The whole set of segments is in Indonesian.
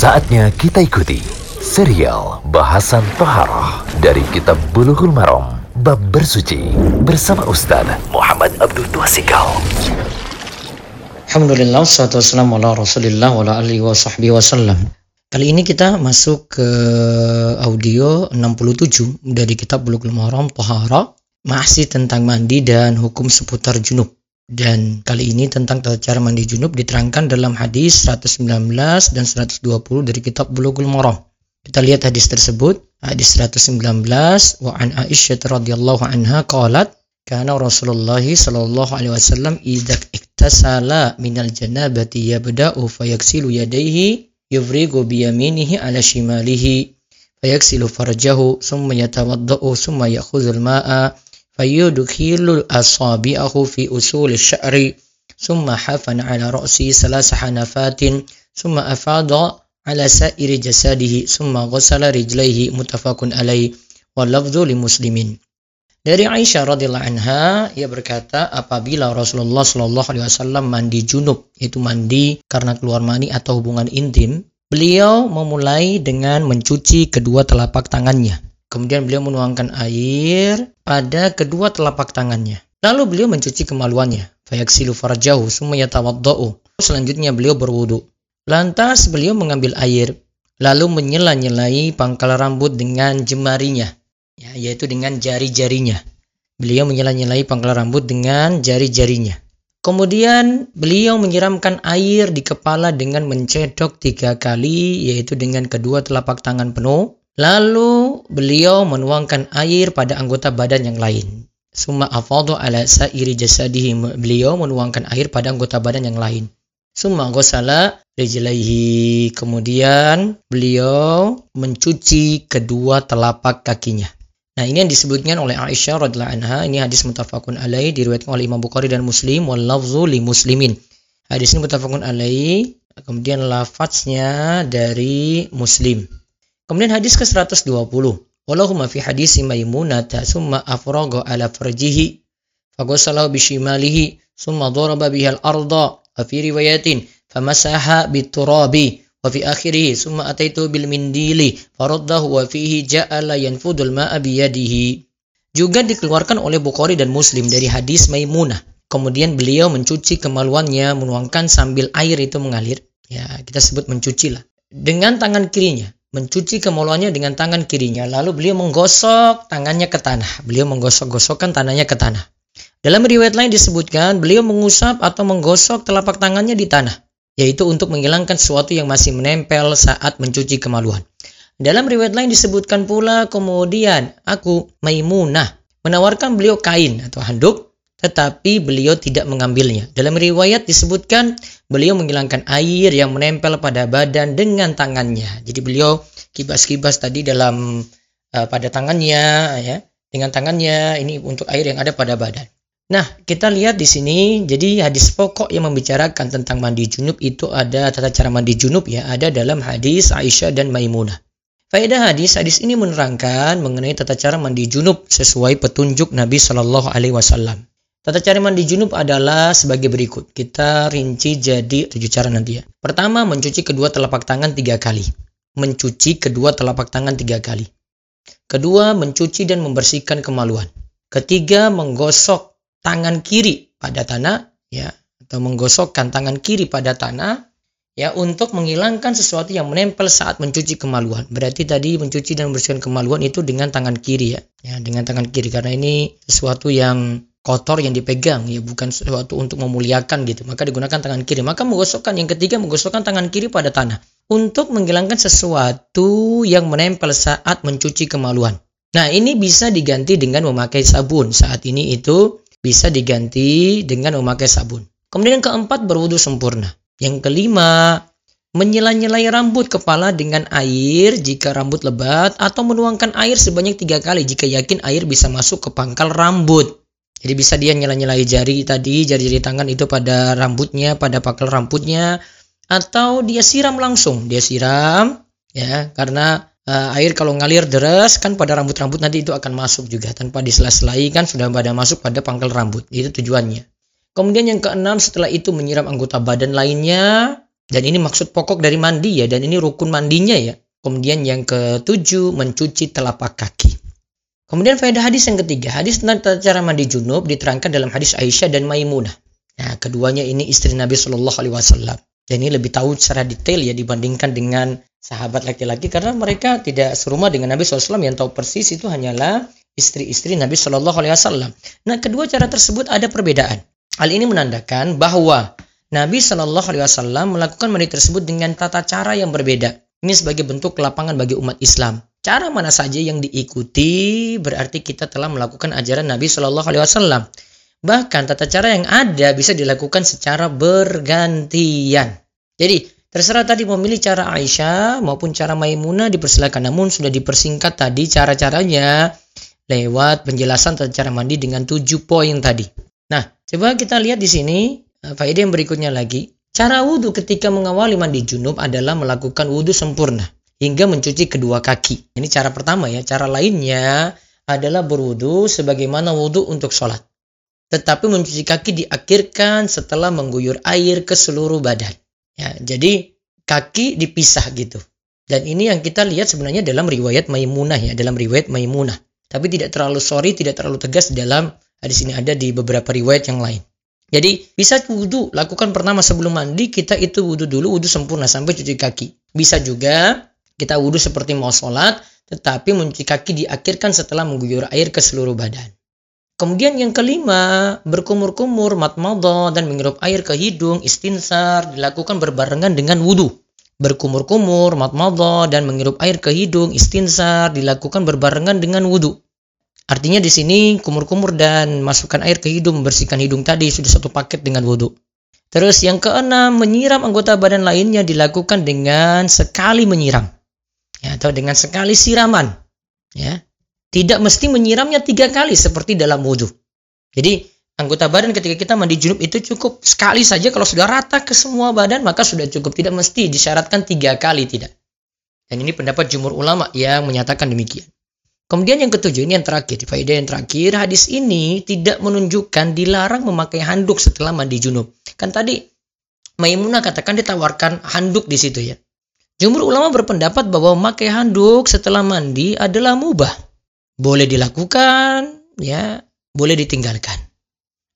Saatnya kita ikuti serial bahasan Toharoh dari Kitab Bulughul Maram Bab Bersuci bersama Ustaz Muhammad Abdul Tuasikal. Alhamdulillah, wassalatu wassalamu ala rasulillah wa ala alihi wa sahbihi. Kali ini kita masuk ke audio 67 dari kitab Bulughul Maram Tahara masih tentang mandi dan hukum seputar junub. Dan kali ini tentang tata cara mandi junub diterangkan dalam hadis 119 dan 120 dari kitab Bulughul Maram. Kita lihat hadis tersebut. Hadis 119 wa an Aisyah radhiyallahu anha qalat kana Rasulullah sallallahu alaihi wasallam idza iktasala minal janabati yabda'u fayaksilu yadayhi yufrigu biyaminihi ala shimalihi fayaksilu farjahu summa yatawaddau summa ya'khudhul ma'a fayudkhilu asabi'ahu fi usul sya'ri summa hafana ala ra'si salasa hanafatin summa afada ala sa'iri jasadihi summa rijlaihi muttafaqun wal lafdhu li muslimin dari Aisyah radhiyallahu anha ia berkata apabila Rasulullah shallallahu alaihi wasallam mandi junub yaitu mandi karena keluar mani atau hubungan intim beliau memulai dengan mencuci kedua telapak tangannya Kemudian beliau menuangkan air pada kedua telapak tangannya. Lalu beliau mencuci kemaluannya. Fayaksilu farjahu summa yatawaddau. Selanjutnya beliau berwudu. Lantas beliau mengambil air lalu menyela-nyelai pangkal rambut dengan jemarinya, ya, yaitu dengan jari-jarinya. Beliau menyela-nyelai pangkal rambut dengan jari-jarinya. Kemudian beliau menyiramkan air di kepala dengan mencedok tiga kali, yaitu dengan kedua telapak tangan penuh. Lalu beliau menuangkan air pada anggota badan yang lain. Summa afadhu ala sa'iri jasadihi. Beliau menuangkan air pada anggota badan yang lain. Summa ghusala rijlaihi. Kemudian beliau mencuci kedua telapak kakinya. Nah, ini yang disebutkan oleh Aisyah radhiyallahu anha. Ini hadis mutafakun alaih diriwayatkan oleh Imam Bukhari dan Muslim wal lafzu li muslimin. Hadis ini mutafakun alaih. Kemudian lafaznya dari Muslim. Kemudian hadis ke-120. Wallahumma fi hadisi Maimunata summa afraga ala farjihi faghsalahu bishimalihi summa daraba biha al-arda wa fi riwayatin famasaha biturabi wa fi akhirih summa ataitu bil mindili faraddahu wa fihi ja'ala yanfudul ma'a biyadihi. Juga dikeluarkan oleh Bukhari dan Muslim dari hadis Maimunah. Kemudian beliau mencuci kemaluannya menuangkan sambil air itu mengalir. Ya, kita sebut mencuci lah. Dengan tangan kirinya mencuci kemaluannya dengan tangan kirinya. Lalu beliau menggosok tangannya ke tanah. Beliau menggosok-gosokkan tanahnya ke tanah. Dalam riwayat lain disebutkan beliau mengusap atau menggosok telapak tangannya di tanah. Yaitu untuk menghilangkan sesuatu yang masih menempel saat mencuci kemaluan. Dalam riwayat lain disebutkan pula kemudian aku Maimunah menawarkan beliau kain atau handuk tetapi beliau tidak mengambilnya. Dalam riwayat disebutkan beliau menghilangkan air yang menempel pada badan dengan tangannya. Jadi beliau kibas-kibas tadi dalam uh, pada tangannya ya, dengan tangannya ini untuk air yang ada pada badan. Nah, kita lihat di sini jadi hadis pokok yang membicarakan tentang mandi junub itu ada tata cara mandi junub ya, ada dalam hadis Aisyah dan Maimunah. Faedah hadis, hadis ini menerangkan mengenai tata cara mandi junub sesuai petunjuk Nabi Shallallahu Alaihi Wasallam. Tata cara mandi junub adalah sebagai berikut. Kita rinci jadi tujuh cara nanti ya. Pertama, mencuci kedua telapak tangan tiga kali. Mencuci kedua telapak tangan tiga kali. Kedua, mencuci dan membersihkan kemaluan. Ketiga, menggosok tangan kiri pada tanah, ya, atau menggosokkan tangan kiri pada tanah, ya, untuk menghilangkan sesuatu yang menempel saat mencuci kemaluan. Berarti tadi mencuci dan membersihkan kemaluan itu dengan tangan kiri ya, ya, dengan tangan kiri karena ini sesuatu yang kotor yang dipegang ya bukan sesuatu untuk memuliakan gitu. Maka digunakan tangan kiri. Maka menggosokkan yang ketiga menggosokkan tangan kiri pada tanah untuk menghilangkan sesuatu yang menempel saat mencuci kemaluan. Nah ini bisa diganti dengan memakai sabun. Saat ini itu bisa diganti dengan memakai sabun. Kemudian yang keempat berwudu sempurna. Yang kelima menyela-nyelai rambut kepala dengan air jika rambut lebat atau menuangkan air sebanyak tiga kali jika yakin air bisa masuk ke pangkal rambut jadi bisa dia nyela-nyelai jari tadi, jari-jari tangan itu pada rambutnya, pada pakal rambutnya, atau dia siram langsung. Dia siram, ya, karena uh, air kalau ngalir deras kan pada rambut-rambut nanti itu akan masuk juga tanpa disela-selai kan sudah pada masuk pada pangkal rambut. Itu tujuannya. Kemudian yang keenam setelah itu menyiram anggota badan lainnya Dan ini maksud pokok dari mandi ya, dan ini rukun mandinya ya. Kemudian yang ketujuh, mencuci telapak kaki. Kemudian faedah hadis yang ketiga, hadis tentang cara mandi junub diterangkan dalam hadis Aisyah dan Maimunah. Nah, keduanya ini istri Nabi Shallallahu Alaihi Wasallam. Dan ini lebih tahu secara detail ya dibandingkan dengan sahabat laki-laki karena mereka tidak serumah dengan Nabi SAW yang tahu persis itu hanyalah istri-istri Nabi Shallallahu Alaihi Wasallam. Nah, kedua cara tersebut ada perbedaan. Hal ini menandakan bahwa Nabi Shallallahu Alaihi Wasallam melakukan mandi tersebut dengan tata cara yang berbeda. Ini sebagai bentuk kelapangan bagi umat Islam. Cara mana saja yang diikuti berarti kita telah melakukan ajaran Nabi Shallallahu Alaihi Wasallam. Bahkan tata cara yang ada bisa dilakukan secara bergantian. Jadi terserah tadi memilih cara Aisyah maupun cara Maimunah dipersilakan. Namun sudah dipersingkat tadi cara-caranya lewat penjelasan tata cara mandi dengan tujuh poin tadi. Nah, coba kita lihat di sini eh, faedah yang berikutnya lagi. Cara wudhu ketika mengawali mandi junub adalah melakukan wudhu sempurna hingga mencuci kedua kaki. Ini cara pertama ya. Cara lainnya adalah berwudhu sebagaimana wudhu untuk sholat. Tetapi mencuci kaki diakhirkan setelah mengguyur air ke seluruh badan. Ya, jadi kaki dipisah gitu. Dan ini yang kita lihat sebenarnya dalam riwayat Maimunah ya, dalam riwayat Maimunah. Tapi tidak terlalu sorry, tidak terlalu tegas dalam hadis ini ada di beberapa riwayat yang lain. Jadi bisa wudhu, lakukan pertama sebelum mandi kita itu wudhu dulu, wudhu sempurna sampai cuci kaki. Bisa juga kita wudhu seperti mau sholat, tetapi mencuci kaki diakhirkan setelah mengguyur air ke seluruh badan. Kemudian yang kelima, berkumur-kumur, matmadah, dan menghirup air ke hidung, istinsar, dilakukan berbarengan dengan wudhu. Berkumur-kumur, matmadah, dan menghirup air ke hidung, istinsar, dilakukan berbarengan dengan wudhu. Artinya di sini kumur-kumur dan masukkan air ke hidung, membersihkan hidung tadi sudah satu paket dengan wudhu. Terus yang keenam, menyiram anggota badan lainnya dilakukan dengan sekali menyiram. Ya, atau dengan sekali siraman. Ya, tidak mesti menyiramnya tiga kali seperti dalam wudhu. Jadi anggota badan ketika kita mandi junub itu cukup sekali saja kalau sudah rata ke semua badan maka sudah cukup. Tidak mesti disyaratkan tiga kali tidak. Dan ini pendapat jumur ulama yang menyatakan demikian. Kemudian yang ketujuh ini yang terakhir, faedah yang terakhir, hadis ini tidak menunjukkan dilarang memakai handuk setelah mandi junub. Kan tadi Maimunah katakan ditawarkan handuk di situ ya. Jumur ulama berpendapat bahwa memakai handuk setelah mandi adalah mubah boleh dilakukan, ya, boleh ditinggalkan.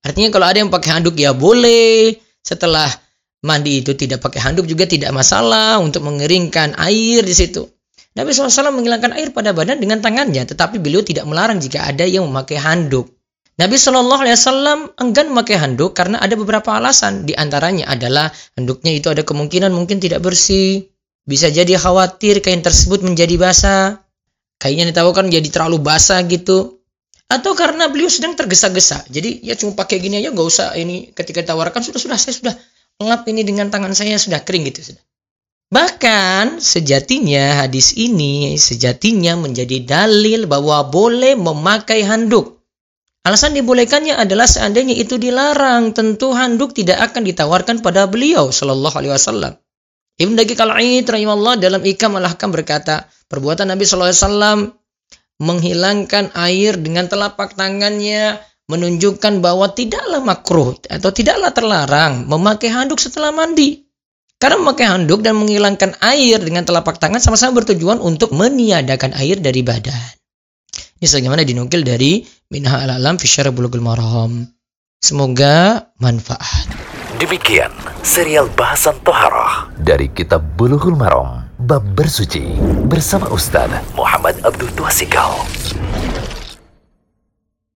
Artinya kalau ada yang pakai handuk ya boleh. Setelah mandi itu tidak pakai handuk juga tidak masalah untuk mengeringkan air di situ. Nabi SAW menghilangkan air pada badan dengan tangannya, tetapi beliau tidak melarang jika ada yang memakai handuk. Nabi SAW enggan memakai handuk karena ada beberapa alasan. Di antaranya adalah handuknya itu ada kemungkinan mungkin tidak bersih. Bisa jadi khawatir kain tersebut menjadi basah. Kayaknya ditawarkan jadi terlalu basah gitu. Atau karena beliau sedang tergesa-gesa. Jadi ya cuma pakai gini aja nggak usah ini ketika ditawarkan sudah sudah saya sudah lengap ini dengan tangan saya sudah kering gitu bahkan sejatinya hadis ini sejatinya menjadi dalil bahwa boleh memakai handuk. Alasan dibolehkannya adalah seandainya itu dilarang, tentu handuk tidak akan ditawarkan pada beliau Shallallahu Alaihi Wasallam. Ibn Daqiq al-Aid rahimahullah dalam Ikam al-Ahkam berkata, perbuatan Nabi SAW menghilangkan air dengan telapak tangannya menunjukkan bahwa tidaklah makruh atau tidaklah terlarang memakai handuk setelah mandi. Karena memakai handuk dan menghilangkan air dengan telapak tangan sama-sama bertujuan untuk meniadakan air dari badan. Ini sebagaimana dinukil dari Minha al-Alam Fisyara Bulughul. Semoga manfaat. Demikian serial bahasan Toharoh dari Kitab Bulughul Maram Bab Bersuci bersama Ustaz Muhammad Abdul Twasikal.